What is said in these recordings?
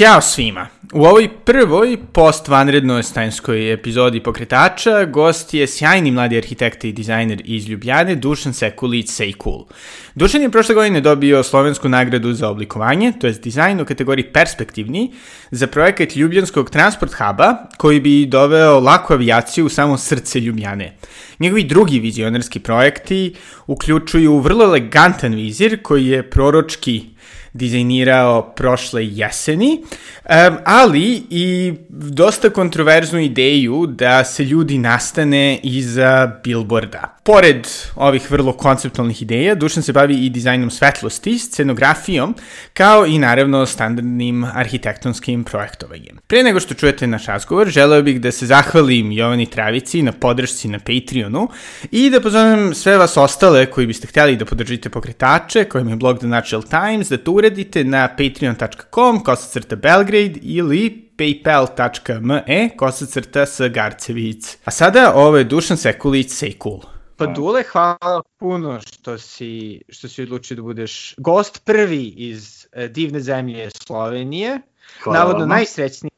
Ćao svima! U ovoj prvoj post-vanrednoj stanjskoj epizodi Pokretača gost je sjajni mladi arhitekta i dizajner iz Ljubljane Dušan Sekulić Sejkul. Dušan je prošle godine dobio slovensku nagradu za oblikovanje, to je dizajn u kategoriji perspektivni, za projekat Ljubljanskog transport huba koji bi doveo laku avijaciju u samo srce Ljubljane. Njegovi drugi vizionarski projekti uključuju vrlo elegantan vizir koji je proročki dizajnirao prošle jeseni, um, ali i dosta kontroverznu ideju da se ljudi nastane iza billboarda. Pored ovih vrlo konceptualnih ideja, Dušan se bavi i dizajnom svetlosti, scenografijom, kao i naravno standardnim arhitektonskim projektovanjem. Pre nego što čujete naš razgovor, želeo bih da se zahvalim Jovani Travici na podršci na Patreonu i da pozovem sve vas ostale koji biste htjeli da podržite pokretače, kojim je blog The Natural Times, da to uradite na patreon.com, kosacrta Belgrade ili paypal.me, kosacrta Garcevic. A sada ovo je Dušan Sekulić Sejkul. Pa Dule, hvala puno što si, što si odlučio da budeš gost prvi iz uh, divne zemlje Slovenije. Hvala Navodno vam. najsrećniji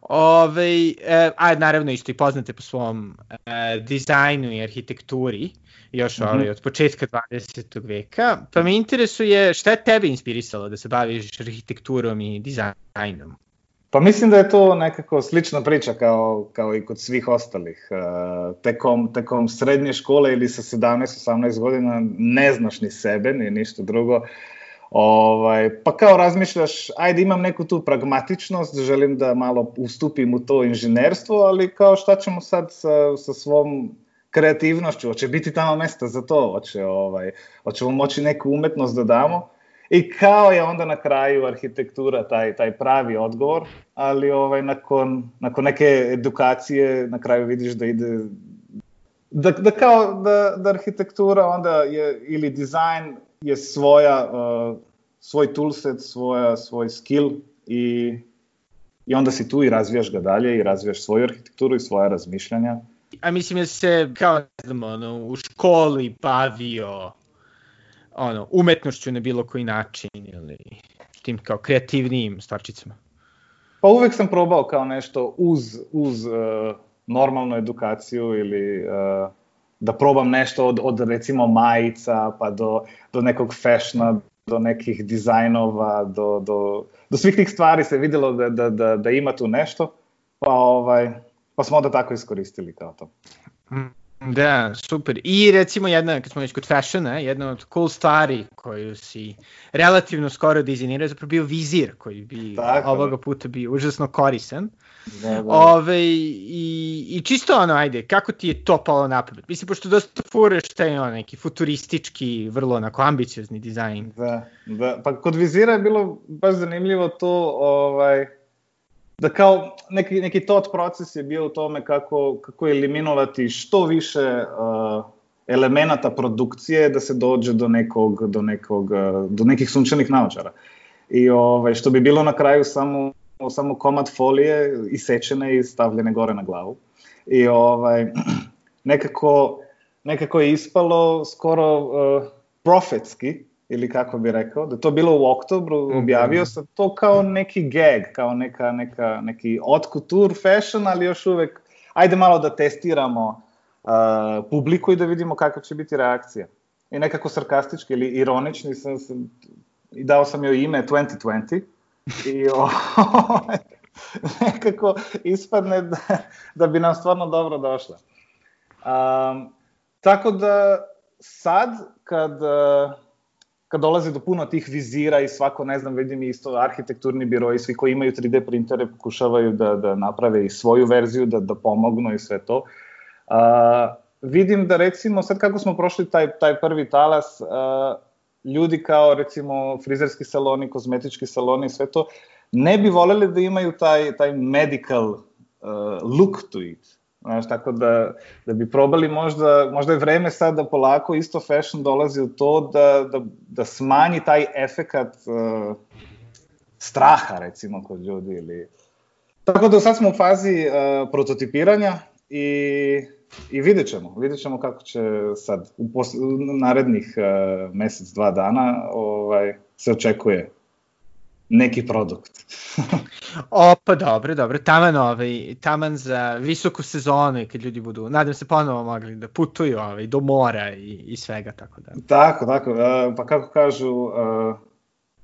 Ove, e, a naravno isto i poznate po svom e, dizajnu i arhitekturi, još mm -hmm. ovaj, od početka 20. veka. Pa me interesuje šta je tebe inspirisalo da se baviš arhitekturom i dizajnom? Pa mislim da je to nekako slična priča kao, kao i kod svih ostalih. Uh, tekom, tekom srednje škole ili sa 17-18 godina ne znaš ni sebe, ni ništa drugo. Ovaj, pa kao razmišljaš, ajde imam neku tu pragmatičnost, želim da malo ustupim u to inženjerstvo, ali kao šta ćemo sad sa, sa svom kreativnošću, hoće biti tamo mesta za to, hoće, ovaj, hoćemo moći neku umetnost da damo. I kao je onda na kraju arhitektura taj, taj pravi odgovor, ali ovaj, nakon, nakon neke edukacije na kraju vidiš da ide da, da kao da, da arhitektura onda je ili dizajn je svoja uh, svoj toolset, svoja, svoj skill i, i onda si tu i razvijaš ga dalje i razvijaš svoju arhitekturu i svoje razmišljanja. A mislim da se kao ne znam, ono, u školi bavio ono, umetnošću na bilo koji način ili tim kao kreativnijim stvarčicama? Pa uvek sam probao kao nešto uz, uz uh, normalnu edukaciju ili uh, da probam nešto od, od recimo majica pa do, do nekog fashiona, do nekih dizajnova, do, do, do svih tih stvari se videlo da, da, da, da ima tu nešto, pa, ovaj, pa smo onda tako iskoristili kao to. Da, super. I recimo jedna, kad smo već kod fashiona, jedna od cool stvari koju si relativno skoro dizajnirao je zapravo bio vizir koji bi Tako. ovoga puta bio užasno korisan. Da, da. Ove, i, I čisto ono, ajde, kako ti je to palo na pamet? Mislim, pošto dosta furaš taj ono, neki futuristički, vrlo onako ambiciozni dizajn. Da, da, pa kod vizira je bilo baš zanimljivo to, ovaj, da kao neki, neki tot proces je bio u tome kako, kako eliminovati što više uh, elemenata produkcije da se dođe do nekog, do nekog, uh, do nekih sunčanih naočara. I ovaj, što bi bilo na kraju samo, samo komad folije isečene i stavljene gore na glavu. I ovaj, nekako, nekako je ispalo skoro uh, profetski, ili kako bi rekao, da to bilo u oktobru, mhm. objavio sam to kao neki gag, kao neka, neka, neki otkutur fashion, ali još uvek, ajde malo da testiramo uh, publiku i da vidimo kakva će biti reakcija. I nekako sarkastički ili ironični sam, sam i dao sam joj ime 2020 i o, nekako ispadne da, da bi nam stvarno dobro došla. Um, tako da sad kad uh, kad dolazi do puno tih vizira i svako, ne znam, vidim isto arhitekturni biro i svi koji imaju 3D printere pokušavaju da, da naprave i svoju verziju, da, da pomognu i sve to. Uh, vidim da recimo sad kako smo prošli taj, taj prvi talas, uh, ljudi kao recimo frizerski saloni, kozmetički saloni i sve to, ne bi voleli da imaju taj, taj medical uh, look to it. Znaš, tako da, da bi probali možda, možda je vreme sad da polako isto fashion dolazi u to da, da, da smanji taj efekat uh, straha recimo kod ljudi ili Tako da sad smo u fazi uh, prototipiranja i, i vidjet ćemo, vidjet ćemo kako će sad u, u narednih uh, mesec, dva dana ovaj, se očekuje neki produkt. o, pa dobro, dobro. Taman, ovaj, taman za visoku sezonu kad ljudi budu, nadam se ponovo mogli da putuju ovaj, do mora i, i svega, tako da. Tako, tako. Uh, pa kako kažu, uh,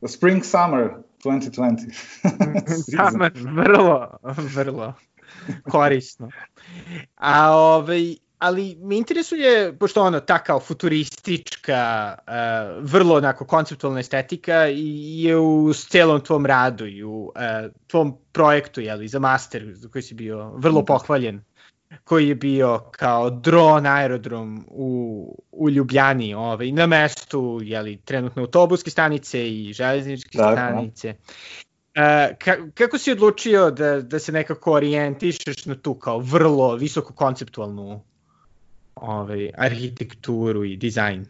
spring summer 2020. taman, vrlo, vrlo korisno. A ovaj, ali me interesuje, pošto ono, ta kao futuristička, uh, vrlo onako konceptualna estetika i je u celom tvom radu i u uh, tvom projektu, jeli, za master, za koji si bio vrlo mhm. pohvaljen, koji je bio kao dron aerodrom u, u Ljubljani, ovaj, na mestu, jeli, trenutno autobuske stanice i železničke da, stanice. Uh, ka, kako si odlučio da, da se nekako orijentišeš na tu kao vrlo visoko konceptualnu ovaj, arhitekturu i dizajn?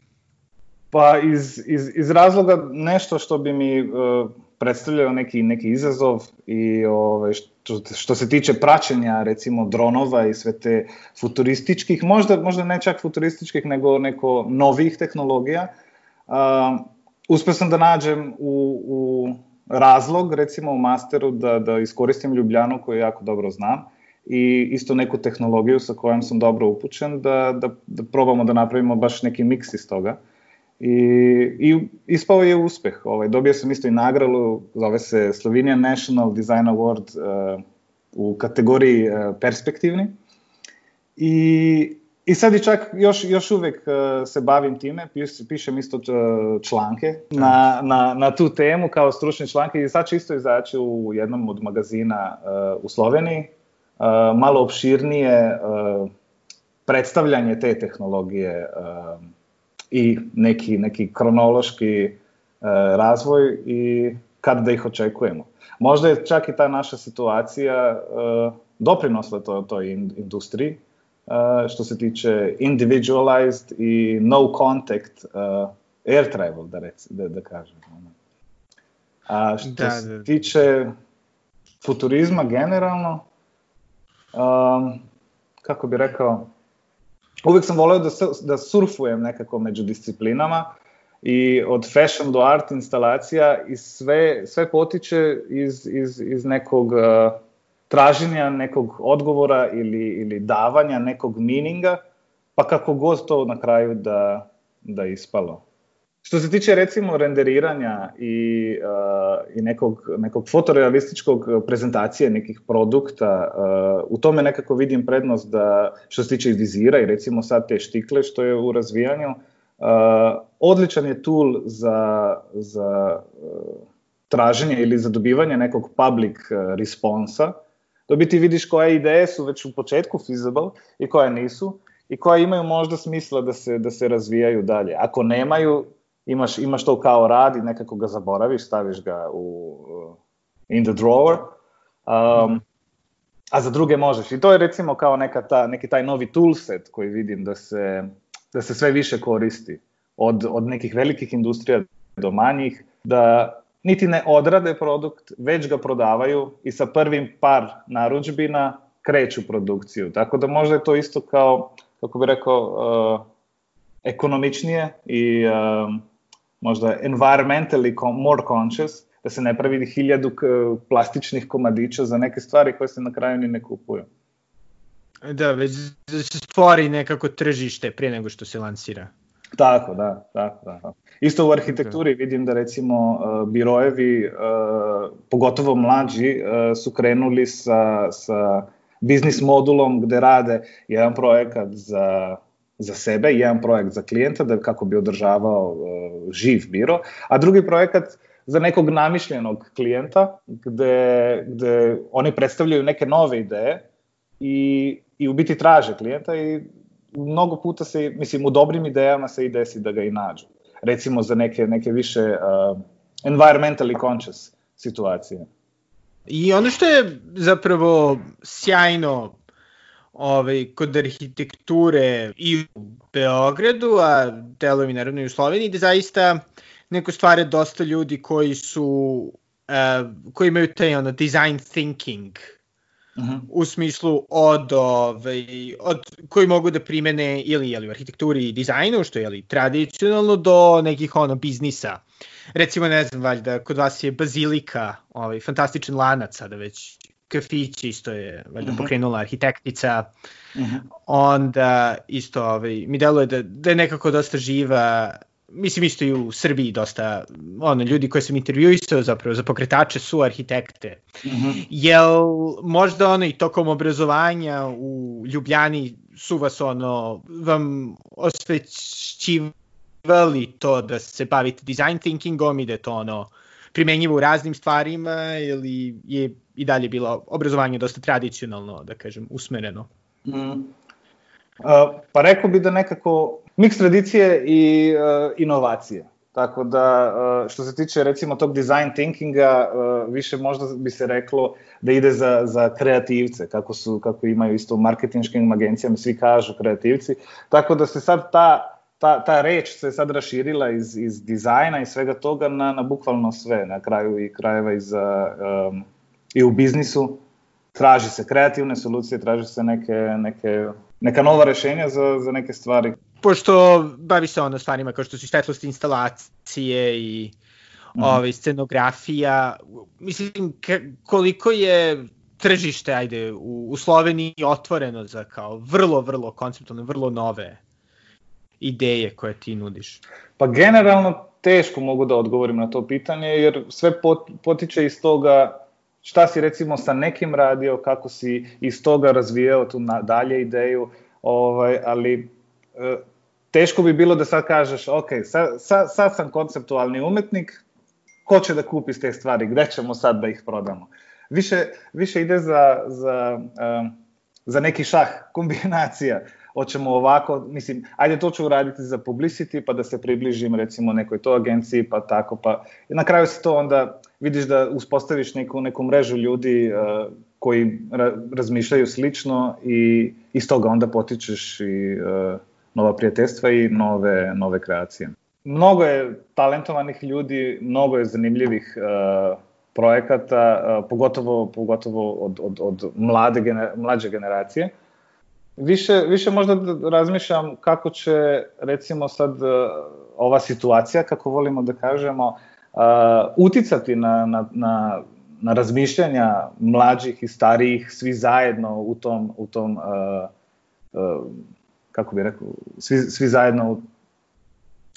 Pa iz, iz, iz razloga nešto što bi mi uh, predstavljao neki, neki izazov i ovaj, što, što se tiče praćenja recimo dronova i sve te futurističkih, možda, možda ne čak futurističkih, nego neko novih tehnologija, uh, uspeo sam da nađem u, u razlog recimo u masteru da, da iskoristim Ljubljanu koju jako dobro znam i isto neku tehnologiju sa kojom sam dobro upućen da, da, da probamo da napravimo baš neki miks iz toga. I, i ispao je uspeh. Ovaj, dobio sam isto i nagradu, zove se Slovenian National Design Award uh, u kategoriji uh, perspektivni. I, I sad i čak još, još uvek uh, se bavim time, piš, pišem isto članke na, na, na tu temu kao stručni članke i sad će isto izaći u jednom od magazina uh, u Sloveniji, malo opširnije predstavljanje te tehnologije i neki, neki kronološki razvoj i kad da ih očekujemo. Možda je čak i ta naša situacija doprinosla to, toj industriji, što se tiče individualized i no contact air travel, da, rec, da, da kažem. A što da, da. se tiče futurizma generalno, um, kako bi rekao, uvek sam voleo da, da surfujem nekako među disciplinama i od fashion do art instalacija i sve, sve potiče iz, iz, iz nekog uh, traženja nekog odgovora ili, ili davanja nekog meaninga, pa kako god to na kraju da, da ispalo. Što se tiče recimo renderiranja i, uh, i nekog, nekog fotorealističkog prezentacije nekih produkta, uh, u tome nekako vidim prednost da što se tiče i vizira i recimo sad te štikle što je u razvijanju, uh, odličan je tool za, za uh, traženje ili za dobivanje nekog public responsa, da biti vidiš koje ideje su već u početku feasible i koje nisu i koje imaju možda smisla da se, da se razvijaju dalje. Ako nemaju, imaš, imaš to kao rad i nekako ga zaboraviš, staviš ga u in the drawer, um, a za druge možeš. I to je recimo kao neka ta, neki taj novi toolset koji vidim da se, da se sve više koristi od, od nekih velikih industrija do manjih, da niti ne odrade produkt, već ga prodavaju i sa prvim par naručbina kreću produkciju. Tako da možda je to isto kao, kako bi rekao, uh, ekonomičnije i uh, možda environmentally more conscious, da se ne pravi hiljadu plastičnih komadića za neke stvari koje se na kraju ni ne kupuju. Da, već da se stvori nekako tržište prije nego što se lansira. Tako, da, tako, da. Isto u arhitekturi vidim da recimo birojevi, pogotovo mlađi, su krenuli sa, sa biznis modulom gde rade jedan projekat za za sebe, jedan projekt za klijenta da kako bi održavao uh, živ biro, a drugi projekat za nekog namišljenog klijenta gde, gde oni predstavljaju neke nove ideje i, i u biti traže klijenta i mnogo puta se, mislim, u dobrim idejama se i desi da ga i nađu. Recimo za neke, neke više uh, environmentally conscious situacije. I ono što je zapravo sjajno ovaj, kod arhitekture i u Beogradu, a delovi naravno i u Sloveniji, da zaista neko stvare dosta ljudi koji su, uh, koji imaju taj ono, design thinking Uh -huh. u smislu od, ovaj, od koji mogu da primene ili jeli, u arhitekturi i dizajnu, što je jeli, tradicionalno, do nekih ono biznisa. Recimo, ne znam, valjda, kod vas je Bazilika, ovaj, fantastičan lanac sada već kafić isto je valjda uh -huh. pokrenula arhitektica. Uh -huh. Onda isto ovaj, mi deluje da, da je nekako dosta živa mislim isto i u Srbiji dosta ono ljudi koje sam intervjuisao zapravo za pokretače su arhitekte. Mm -hmm. Jel možda ono i tokom obrazovanja u Ljubljani su vas ono vam osvećivali to da se bavite design thinkingom i da je to ono primenjivo u raznim stvarima ili je i dalje bilo obrazovanje dosta tradicionalno, da kažem, usmereno? Mm. Pa rekao bi da nekako miks tradicije i uh, inovacije. Tako da, uh, što se tiče recimo tog design thinkinga, uh, više možda bi se reklo da ide za, za kreativce, kako, su, kako imaju isto u marketinškim agencijama, svi kažu kreativci. Tako da se sad ta, ta, ta reč se sad raširila iz, iz dizajna i svega toga na, na bukvalno sve, na kraju i krajeva i, za, um, i u biznisu. Traži se kreativne solucije, traži se neke, neke, neka nova rešenja za, za neke stvari pošto bavi se ono stvarima kao što su svetlost instalacije i mm. ovaj, scenografija, mislim koliko je tržište, ajde, u, u Sloveniji otvoreno za kao vrlo, vrlo konceptualne, vrlo nove ideje koje ti nudiš? Pa generalno teško mogu da odgovorim na to pitanje, jer sve pot, potiče iz toga šta si recimo sa nekim radio, kako si iz toga razvijao tu dalje ideju, ovaj, ali e, teško bi bilo da sad kažeš, ok, sad, sad, sad sam konceptualni umetnik, ko će da kupi te stvari, gde ćemo sad da ih prodamo? Više, više ide za, za, um, za neki šah, kombinacija. Hoćemo ovako, mislim, ajde to ću uraditi za publicity, pa da se približim recimo nekoj to agenciji, pa tako, pa na kraju se to onda vidiš da uspostaviš neku, neku mrežu ljudi uh, koji ra razmišljaju slično i iz toga onda potičeš i uh, nova prijateljstva i nove, nove kreacije. Mnogo je talentovanih ljudi, mnogo je zanimljivih uh, projekata, pogotovo, pogotovo od, od, od mlade, gener, mlađe generacije. Više, više možda razmišljam kako će, recimo sad, uh, ova situacija, kako volimo da kažemo, uh, uticati na, na, na, na razmišljanja mlađih i starijih, svi zajedno u tom, u tom uh, uh, kako bih rekao, svi, svi zajedno u,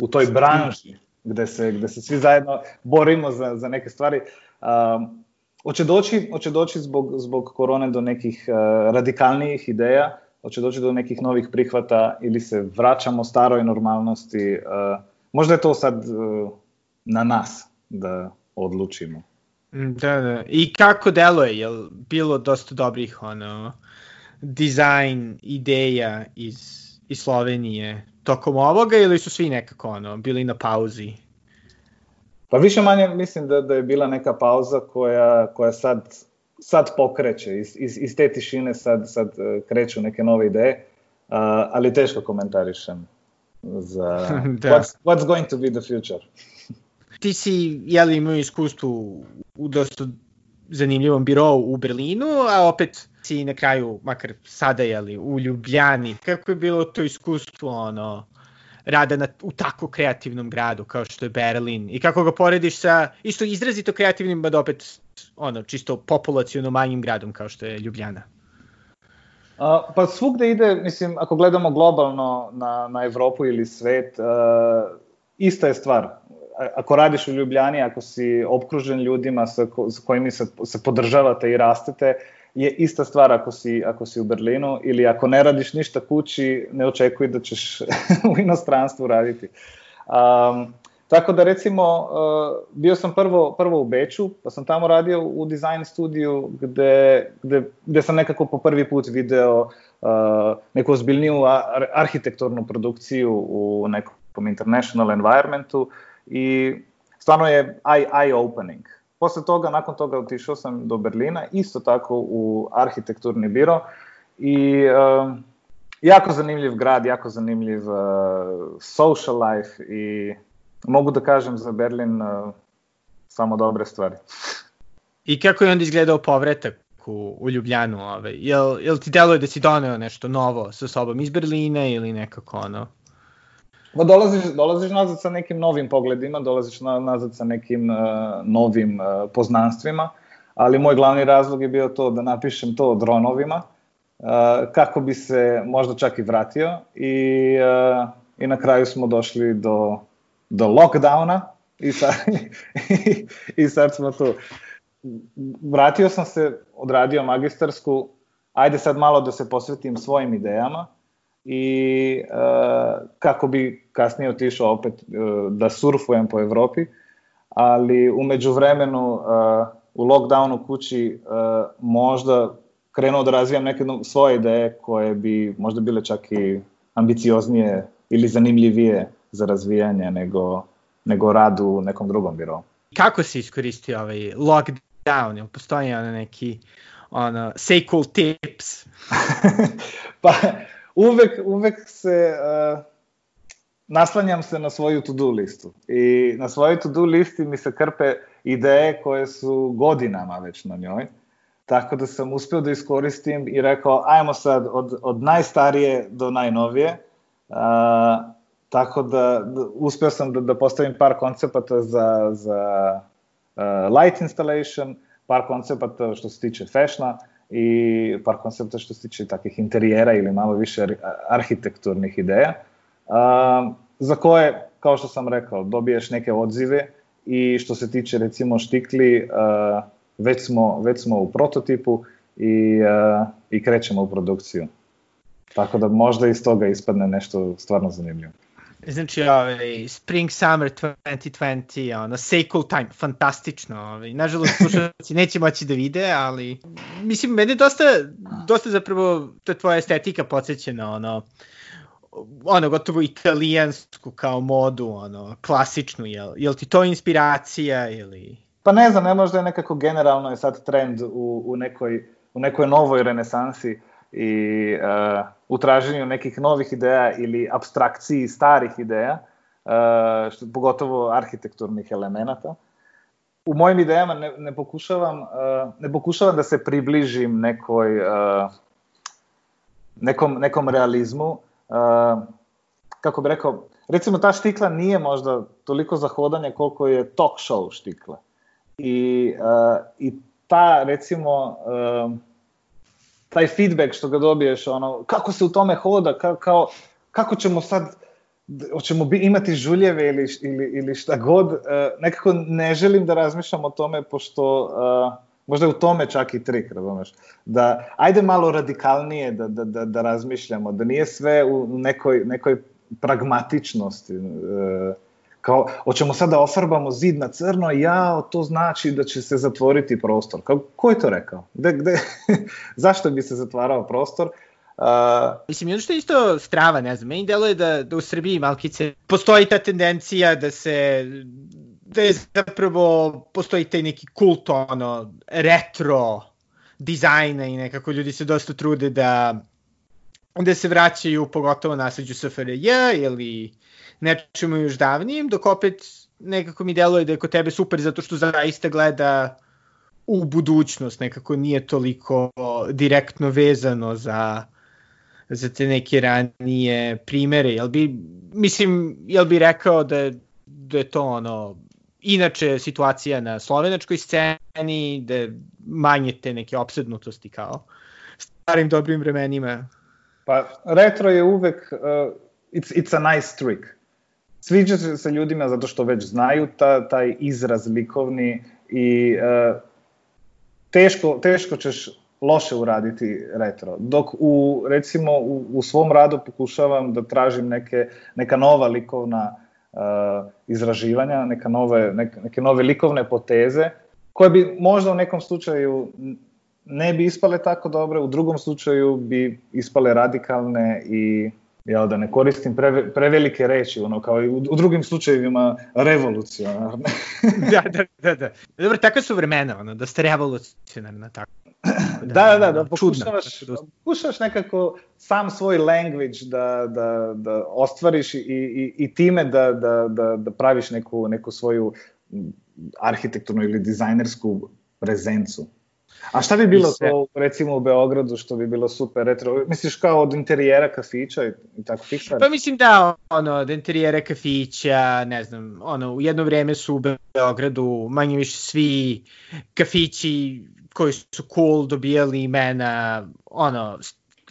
u toj branži gde se, gde se svi zajedno borimo za, za neke stvari. Um, hoće doći, hoće doći zbog, zbog korone do nekih uh, radikalnijih ideja, hoće doći do nekih novih prihvata ili se vraćamo staroj normalnosti. Uh, možda je to sad uh, na nas da odlučimo. Da, da. I kako deluje? Je bilo dosta dobrih ono, dizajn ideja iz iz Slovenije tokom ovoga ili su svi nekako ono, bili na pauzi? Pa više manje mislim da, da je bila neka pauza koja, koja sad, sad pokreće, iz, iz, iz te tišine sad, sad e, kreću neke nove ideje, uh, ali teško komentarišem za da. what's, what's going to be the future. Ti si, jeli, imao iskustvo u dosta zanimljivom birovu u Berlinu, a opet si na kraju, makar sada jeli, u Ljubljani, kako je bilo to iskustvo ono, rada na, u tako kreativnom gradu kao što je Berlin i kako ga porediš sa isto izrazito kreativnim, da opet ono, čisto populacijono manjim gradom kao što je Ljubljana? A, pa svugde ide, mislim, ako gledamo globalno na, na Evropu ili svet, uh, ista je stvar. Ako radiš u Ljubljani, ako si obkružen ljudima sa, ko, sa kojimi se, se podržavate i rastete, je ista stvar ako si, ako si u Berlinu ili ako ne radiš ništa kući, ne očekuj da ćeš u inostranstvu raditi. Um, tako da recimo, uh, bio sam prvo, prvo u Beču, pa sam tamo radio u design studiju gde, gde, gde sam nekako po prvi put video uh, neku ozbiljniju ar arhitekturnu produkciju u nekom international environmentu i stvarno je eye-opening. Posle toga, nakon toga otišao sam do Berlina, isto tako u arhitekturni biro i uh, jako zanimljiv grad, jako zanimljiv uh, social life i mogu da kažem za Berlin uh, samo dobre stvari. I kako je onda izgledao povratak u, u Ljubljanu? Ovaj? Jel, jel ti deluje da si doneo nešto novo sa sobom iz Berlina ili nekako ono? Pa dolaziš, dolaziš nazad sa nekim novim pogledima, dolaziš na, nazad sa nekim uh, novim uh, poznanstvima, ali moj glavni razlog je bio to da napišem to o dronovima, uh, kako bi se možda čak i vratio i, uh, i na kraju smo došli do, do lockdowna i sad, i, i sad smo tu. Vratio sam se, odradio magistarsku, ajde sad malo da se posvetim svojim idejama, i uh, kako bi kasnije otišao opet uh, da surfujem po Evropi, ali umeđu vremenu uh, u lockdownu kući možda krenuo da razvijam neke svoje ideje koje bi možda bile čak i ambicioznije ili zanimljivije za razvijanje nego, nego rad u nekom drugom birovu. Kako si iskoristio ovaj lockdown? Ili postoji ono neki ono, say cool tips? pa, uvek, uvek se uh, naslanjam se na svoju to-do listu. I na svojoj to-do listi mi se krpe ideje koje su godinama već na njoj. Tako da sam uspeo da iskoristim i rekao, ajmo sad od, od najstarije do najnovije. Uh, tako da, da uspeo sam da, da postavim par koncepata za, za uh, light installation, par koncepata što se tiče fashiona, i par koncepta što se tiče takvih interijera ili malo više arhitekturnih ideja, za koje, kao što sam rekao, dobiješ neke odzive i što se tiče recimo štikli, već, smo, već smo u prototipu i, i krećemo u produkciju. Tako da možda iz toga ispadne nešto stvarno zanimljivo. Znači, ovaj, Spring Summer 2020, ono, cool time, fantastično. Ovaj. Nažalost, slušalci neće moći da vide, ali mislim, mene dosta, dosta zapravo ta tvoja estetika podsjeća ono, ono, gotovo italijansku kao modu, ono, klasičnu, jel, jel ti to inspiracija ili... Pa ne znam, ne možda je nekako generalno je sad trend u, u, nekoj, u nekoj novoj renesansi uh, i uh, u traženju nekih novih ideja ili abstrakciji starih ideja, uh, što, pogotovo arhitekturnih elemenata. U mojim idejama ne, ne, pokušavam, uh, ne pokušavam da se približim nekoj, uh, nekom, nekom realizmu. Uh, kako bi rekao, recimo ta štikla nije možda toliko za hodanje koliko je talk show štikla. I, uh, i ta recimo uh, taj feedback što ga dobiješ, ono, kako se u tome hoda, ka, kao, kako ćemo sad, hoćemo bi, imati žuljeve ili, ili, ili šta god, uh, nekako ne želim da razmišljam o tome, pošto uh, možda je u tome čak i trik, razumeš, da ajde malo radikalnije da, da, da, da razmišljamo, da nije sve u nekoj, nekoj pragmatičnosti, uh, kao, hoćemo sad da ofarbamo zid na crno, ja, to znači da će se zatvoriti prostor. Kao, ko je to rekao? Gde, gde, zašto bi se zatvarao prostor? Uh, Mislim, ono što je isto strava, ne znam, meni deluje da, da u Srbiji malkice postoji ta tendencija da se da je zapravo postoji taj neki kult ono retro dizajna i nekako ljudi se dosta trude da da se vraćaju pogotovo nasleđu SFRJ ili nečemu još davnijem, dok opet nekako mi deluje da je kod tebe super zato što zaista gleda u budućnost, nekako nije toliko direktno vezano za za te neke ranije primere. Jel bi, mislim, jel bi rekao da, da je to ono, inače situacija na slovenačkoj sceni, da je manje te neke opsednutosti kao starim dobrim vremenima? Pa retro je uvek, uh, it's, it's a nice trick sviđa se ljudima zato što već znaju ta, taj izraz likovni i uh, teško, teško ćeš loše uraditi retro. Dok u, recimo, u, u svom radu pokušavam da tražim neke, neka nova likovna uh, izraživanja, neka nove, neke, neke nove likovne poteze, koje bi možda u nekom slučaju ne bi ispale tako dobre, u drugom slučaju bi ispale radikalne i ja da ne koristim pre, prevelike reči, ono kao i u, u drugim slučajevima revolucionarne. da, da, da, da. Dobro, takve su vremena, ono, da ste revolucionarna tako. Da, da, da, da pokušavaš, pokušavaš nekako sam svoj language da, da, da ostvariš i, i, i time da, da, da, da praviš neku, neku svoju arhitekturnu ili dizajnersku prezencu. A šta bi bilo sve... to, recimo u Beogradu, što bi bilo super retro? Misliš kao od interijera kafića i, i tako fiksar? Pa mislim da, ono, od interijera kafića, ne znam, ono, u jedno vreme su u Beogradu manje više svi kafići koji su cool dobijali imena, ono,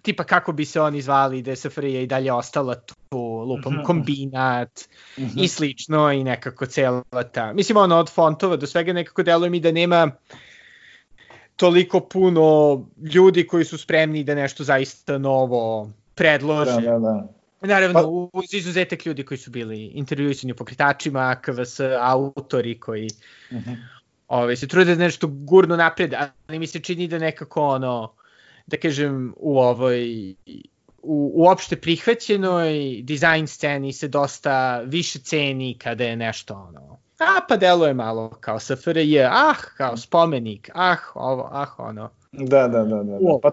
tipa kako bi se oni zvali da je SFRJ i dalje ostala tu, lupom, mm -hmm. kombinat mm -hmm. i slično i nekako cela ta. Mislim, ono, od fontova do svega nekako deluje mi da nema toliko puno ljudi koji su spremni da nešto zaista novo predlože. Da, da, da. Naravno, pa... uz izuzetak ljudi koji su bili intervjuisani u pokretačima, KVS, autori koji uh mhm. -huh. ove, se trude da nešto gurno napred, ali mi se čini da nekako ono, da kažem, u ovoj u uopšte prihvaćenoj dizajn sceni se dosta više ceni kada je nešto ono a pa deluje malo kao SFRJ, ah, kao spomenik, ah, ovo, ah, ono. Da, da, da, da. da. Pa,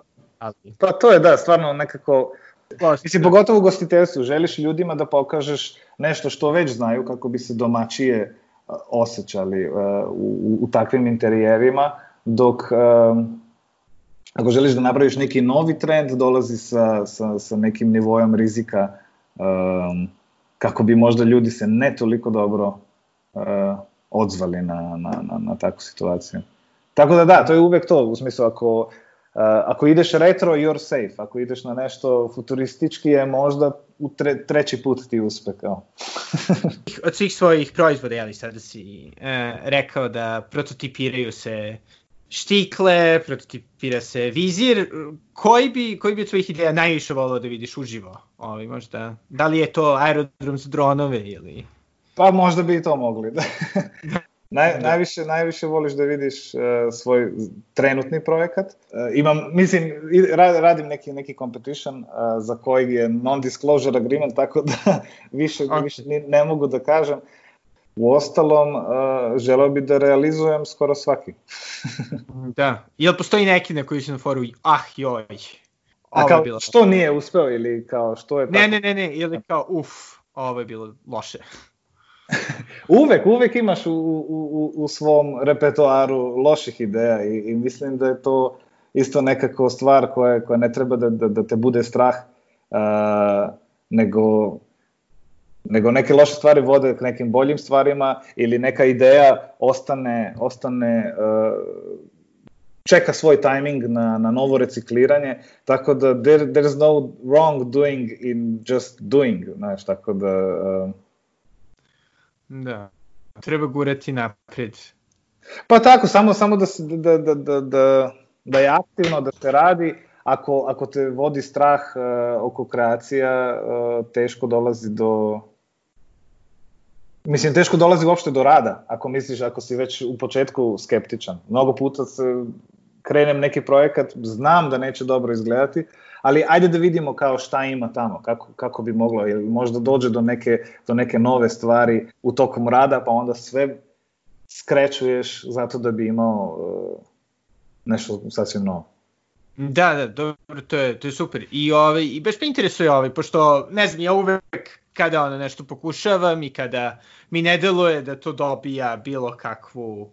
pa to je da, stvarno nekako, mislim, pogotovo u gostiteljstvu, želiš ljudima da pokažeš nešto što već znaju kako bi se domaćije osjećali uh, u, u takvim interijerima, dok um, ako želiš da napraviš neki novi trend, dolazi sa, sa, sa nekim nivojem rizika um, kako bi možda ljudi se ne toliko dobro odzvali na, na, na, na takvu situaciju. Tako da da, to je uvek to, u smislu ako, uh, ako ideš retro, you're safe, ako ideš na nešto futuristički je možda u tre, treći put ti uspe kao. Od svih svojih proizvoda, jeli sada si uh, rekao da prototipiraju se štikle, prototipira se vizir. Koji bi, koji bi od svojih ideja najviše volao da vidiš uživo? Ovi, možda, da li je to aerodrom za dronove ili... Pa možda bi i to mogli. Da. Naj, najviše, najviše voliš da vidiš uh, svoj trenutni projekat. Uh, imam, mislim, radim neki, neki competition uh, za koji je non-disclosure agreement, tako da više, okay. više ne mogu da kažem. U ostalom, uh, želeo bi da realizujem skoro svaki. da. Jel postoji neki na koji se na foru, ah joj, A kao, bilo što nije uspeo ili kao što je tako? Ne, ne, ne, ne, ili kao uf, ovo je bilo loše. Uvek, uvek imaš u, u, u svom repertoaru loših ideja i, i mislim da je to isto nekako stvar koja, koja ne treba da, da, da te bude strah, uh, nego nego neke loše stvari vode k nekim boljim stvarima ili neka ideja ostane, ostane uh, čeka svoj timing na, na novo recikliranje, tako da there, there's no wrong doing in just doing, znaš, tako da... Uh, da, treba gurati napred. Pa tako, samo, samo da, se, da, da, da, da, da je aktivno, da se radi, ako, ako te vodi strah uh, oko kreacija, uh, teško dolazi do, Mislim, teško dolazi uopšte do rada, ako misliš, ako si već u početku skeptičan. Mnogo puta se krenem neki projekat, znam da neće dobro izgledati, ali ajde da vidimo kao šta ima tamo, kako, kako bi moglo, ili možda dođe do neke, do neke nove stvari u tokom rada, pa onda sve skrećuješ zato da bi imao uh, nešto sasvim novo. Da, da, dobro, to je, to je super. I, ovaj, i baš me interesuje ovaj, pošto, ne znam, ja uvek kada ono nešto pokušavam i kada mi ne deluje da to dobija bilo kakvu uh,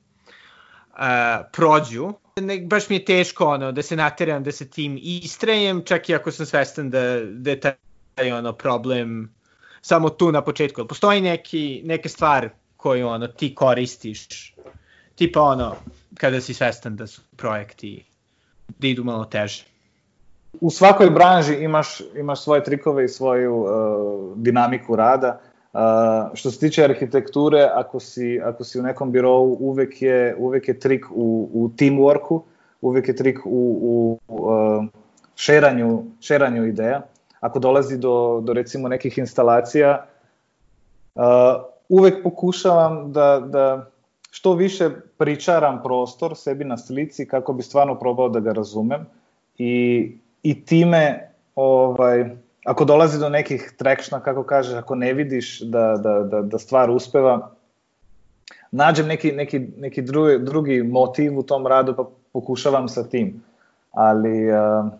prođu, ne, baš mi je teško ono, da se nateram da se tim istrajem, čak i ako sam svestan da, da je taj ono, problem samo tu na početku. Postoji neki, neka stvar koju ono, ti koristiš, tipa ono, kada si svestan da su projekti da idu malo teže u svakoj branži imaš, imaš svoje trikove i svoju uh, dinamiku rada. Uh, što se tiče arhitekture, ako si, ako si u nekom birovu, uvek je, uvek je trik u, u teamworku, uvek je trik u, u uh, šeranju, šeranju ideja. Ako dolazi do, do recimo nekih instalacija, uh, uvek pokušavam da, da što više pričaram prostor sebi na slici kako bi stvarno probao da ga razumem i i time ovaj, ako dolazi do nekih trekšna, kako kažeš, ako ne vidiš da, da, da, da stvar uspeva, nađem neki, neki, neki drugi, drugi motiv u tom radu pa pokušavam sa tim. Ali uh,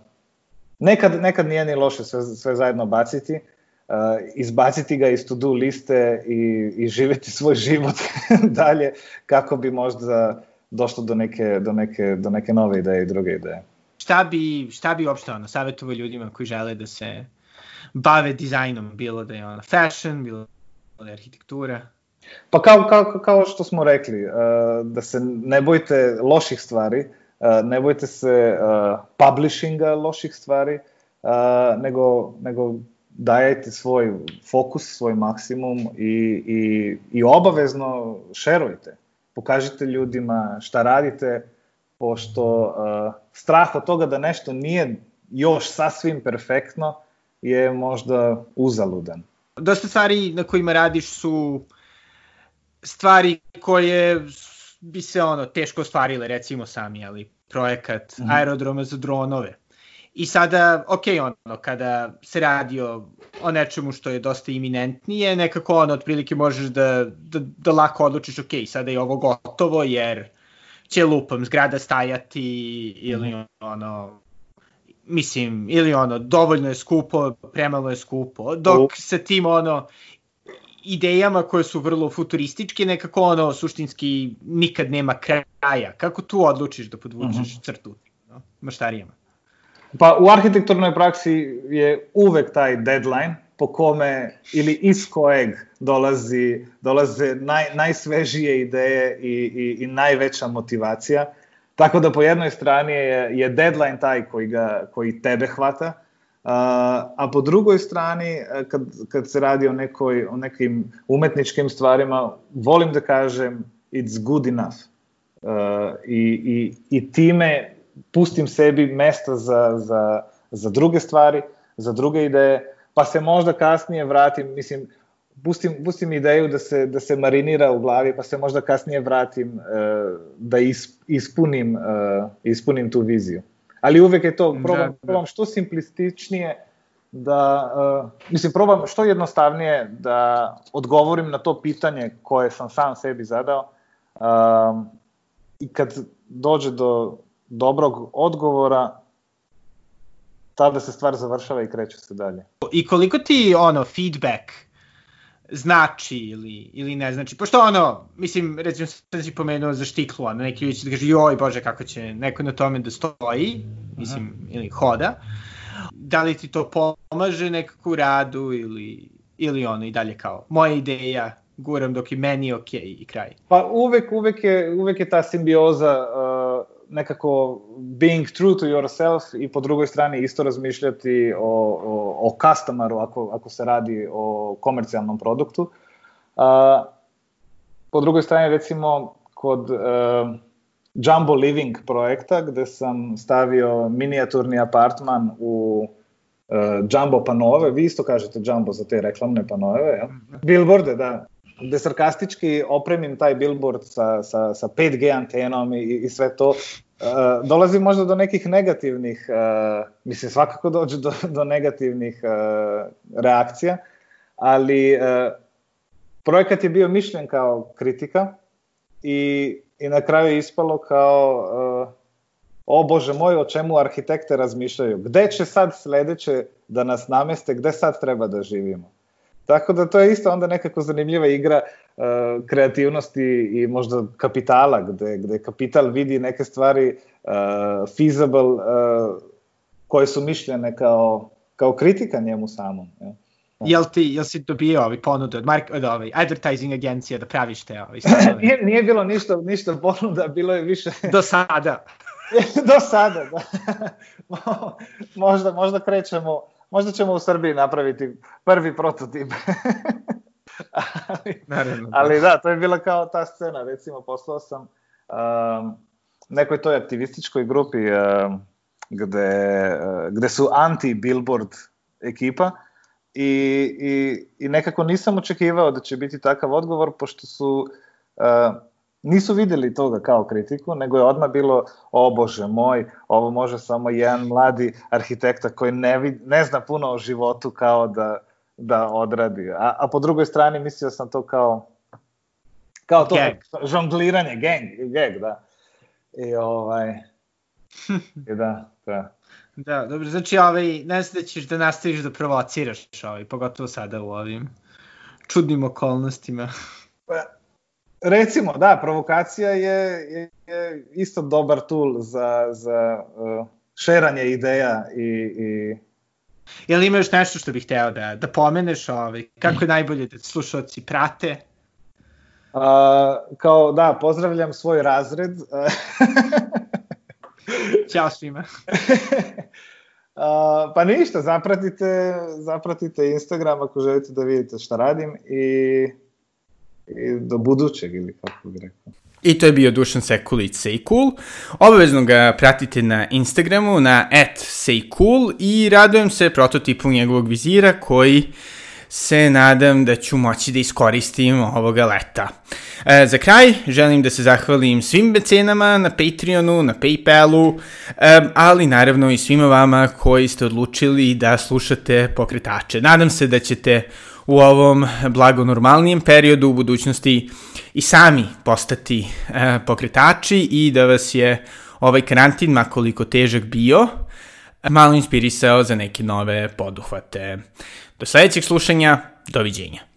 nekad, nekad nije ni loše sve, sve zajedno baciti, uh, izbaciti ga iz to-do liste i, i živeti svoj život dalje kako bi možda došlo do neke, do neke, do neke nove ideje i druge ideje. Šta bi, šta bi uopšte ono, savjetovo ljudima koji žele da se bave dizajnom, bilo da je ono fashion, bilo da je arhitektura? Pa kao, kao, kao što smo rekli, uh, da se ne bojite loših stvari, uh, ne bojite se uh, publishinga loših stvari, nego, nego dajete svoj fokus, svoj maksimum i, i, i obavezno šerujte. Pokažite ljudima šta radite, pošto uh, strah od toga da nešto nije još sasvim perfektno je možda uzaludan. Dosta stvari na kojima radiš su stvari koje bi se ono teško ostvarile recimo sami, ali projekat mm -hmm. aerodroma za dronove I sada, ok, ono, kada se radi o, o nečemu što je dosta iminentnije, nekako ono, otprilike možeš da, da, da lako odlučiš, ok, sada je ovo gotovo, jer će lupom zgrada stajati ili mm. ono, mislim, ili ono, dovoljno je skupo, premalo je skupo, dok sa tim ono, idejama koje su vrlo futurističke, nekako ono, suštinski nikad nema kraja. Kako tu odlučiš da podvučeš mm -hmm. crtu no, maštarijama? Pa u arhitekturnoj praksi je uvek taj deadline po kome ili iz kojeg dolazi, dolaze naj, najsvežije ideje i, i, i najveća motivacija. Tako da po jednoj strani je, je deadline taj koji, ga, koji tebe hvata, a, a po drugoj strani kad, kad se radi o, nekoj, o nekim umetničkim stvarima, volim da kažem it's good enough. Uh, i, i, I time pustim sebi mesta za, za, za druge stvari, za druge ideje, pa se možda kasnije vratim, mislim, pustim, pustim ideju da se, da se marinira u glavi, pa se možda kasnije vratim uh, da is, ispunim, uh, ispunim tu viziju. Ali uvek je to, probam, da, da. probam što simplističnije, da, uh, mislim, probam što jednostavnije da odgovorim na to pitanje koje sam sam sebi zadao uh, i kad dođe do, dobrog odgovora, tada se stvar završava i kreće se dalje. I koliko ti ono feedback znači ili, ili ne znači, pošto ono, mislim, recimo sam si pomenuo za štiklu, ono, neki ljudi će da kaže, joj bože, kako će neko na tome da stoji, mislim, -huh. ili hoda, da li ti to pomaže nekako u radu ili, ili ono i dalje kao, moja ideja, guram dok je meni ok i kraj. Pa uvek, uvek je, uvek je ta simbioza uh, nekako being true to yourself i po drugoj strani isto razmišljati o, o, o customeru ako, ako se radi o komercijalnom produktu. Uh, po drugoj strani recimo kod uh, Jumbo Living projekta gde sam stavio minijaturni apartman u uh, Jumbo panove, vi isto kažete Jumbo za te reklamne panove, ja? Mhm. Billboarde, da gde sarkastički opremim taj billboard sa, sa, sa 5G antenom i, i sve to, Uh, dolazi možda do nekih negativnih, uh, mislim svakako dođe do, do negativnih uh, reakcija, ali uh, projekat je bio mišljen kao kritika i, i na kraju je ispalo kao uh, o bože moj, o čemu arhitekte razmišljaju, gde će sad sledeće da nas nameste, gde sad treba da živimo. Tako da to je isto onda nekako zanimljiva igra uh, kreativnosti i možda kapitala, gde, gde kapital vidi neke stvari uh, feasible uh, koje su mišljene kao, kao kritika njemu samom. Ja. Jel ti, jel si dobio ovi ponude od, mark, od ovi advertising agencije da praviš te ovi nije, nije bilo ništa, ništa ponuda, bilo je više... Do sada. Do sada, da. možda, možda krećemo možda ćemo u Srbiji napraviti prvi prototip. ali, Naravno, da. ali da, to je bila kao ta scena, recimo poslao sam um, nekoj toj aktivističkoj grupi um, gde, uh, gde su anti-billboard ekipa i, i, i nekako nisam očekivao da će biti takav odgovor, pošto su uh, nisu videli toga kao kritiku, nego je odmah bilo, o bože moj, ovo može samo jedan mladi arhitekta koji ne, vid, ne zna puno o životu kao da, da odradi. A, a po drugoj strani mislio sam to kao kao to gag. žongliranje, gang, gag, da. I ovaj, i da, da. Da, dobro, znači ovaj, ne znam da ćeš da nastaviš da provociraš, ovaj, pogotovo sada u ovim čudnim okolnostima. Recimo, da, provokacija je, je, je isto dobar tool za, za uh, šeranje ideja i, i Jel ima još nešto što bih hteo da, da pomeneš, ovaj, kako je najbolje da slušalci prate? Uh, kao, da, pozdravljam svoj razred. Ćao svima. Uh, pa ništa, zapratite, zapratite Instagram ako želite da vidite šta radim i, i do budućeg ili kako bih rekao. I to je bio Dušan Sekulić Sejkul. Obavezno ga pratite na Instagramu na Sejkul i radujem se prototipu njegovog vizira koji se nadam da ću moći da iskoristim ovoga leta. E, za kraj želim da se zahvalim svim mecenama na Patreonu, na Paypalu, e, ali naravno i svima vama koji ste odlučili da slušate pokretače. Nadam se da ćete u ovom blago normalnijem periodu u budućnosti i sami postati e, pokretači i da vas je ovaj karantin, makoliko težak bio, malo inspirisao za neke nove poduhvate. Do sledećeg slušanja, doviđenja.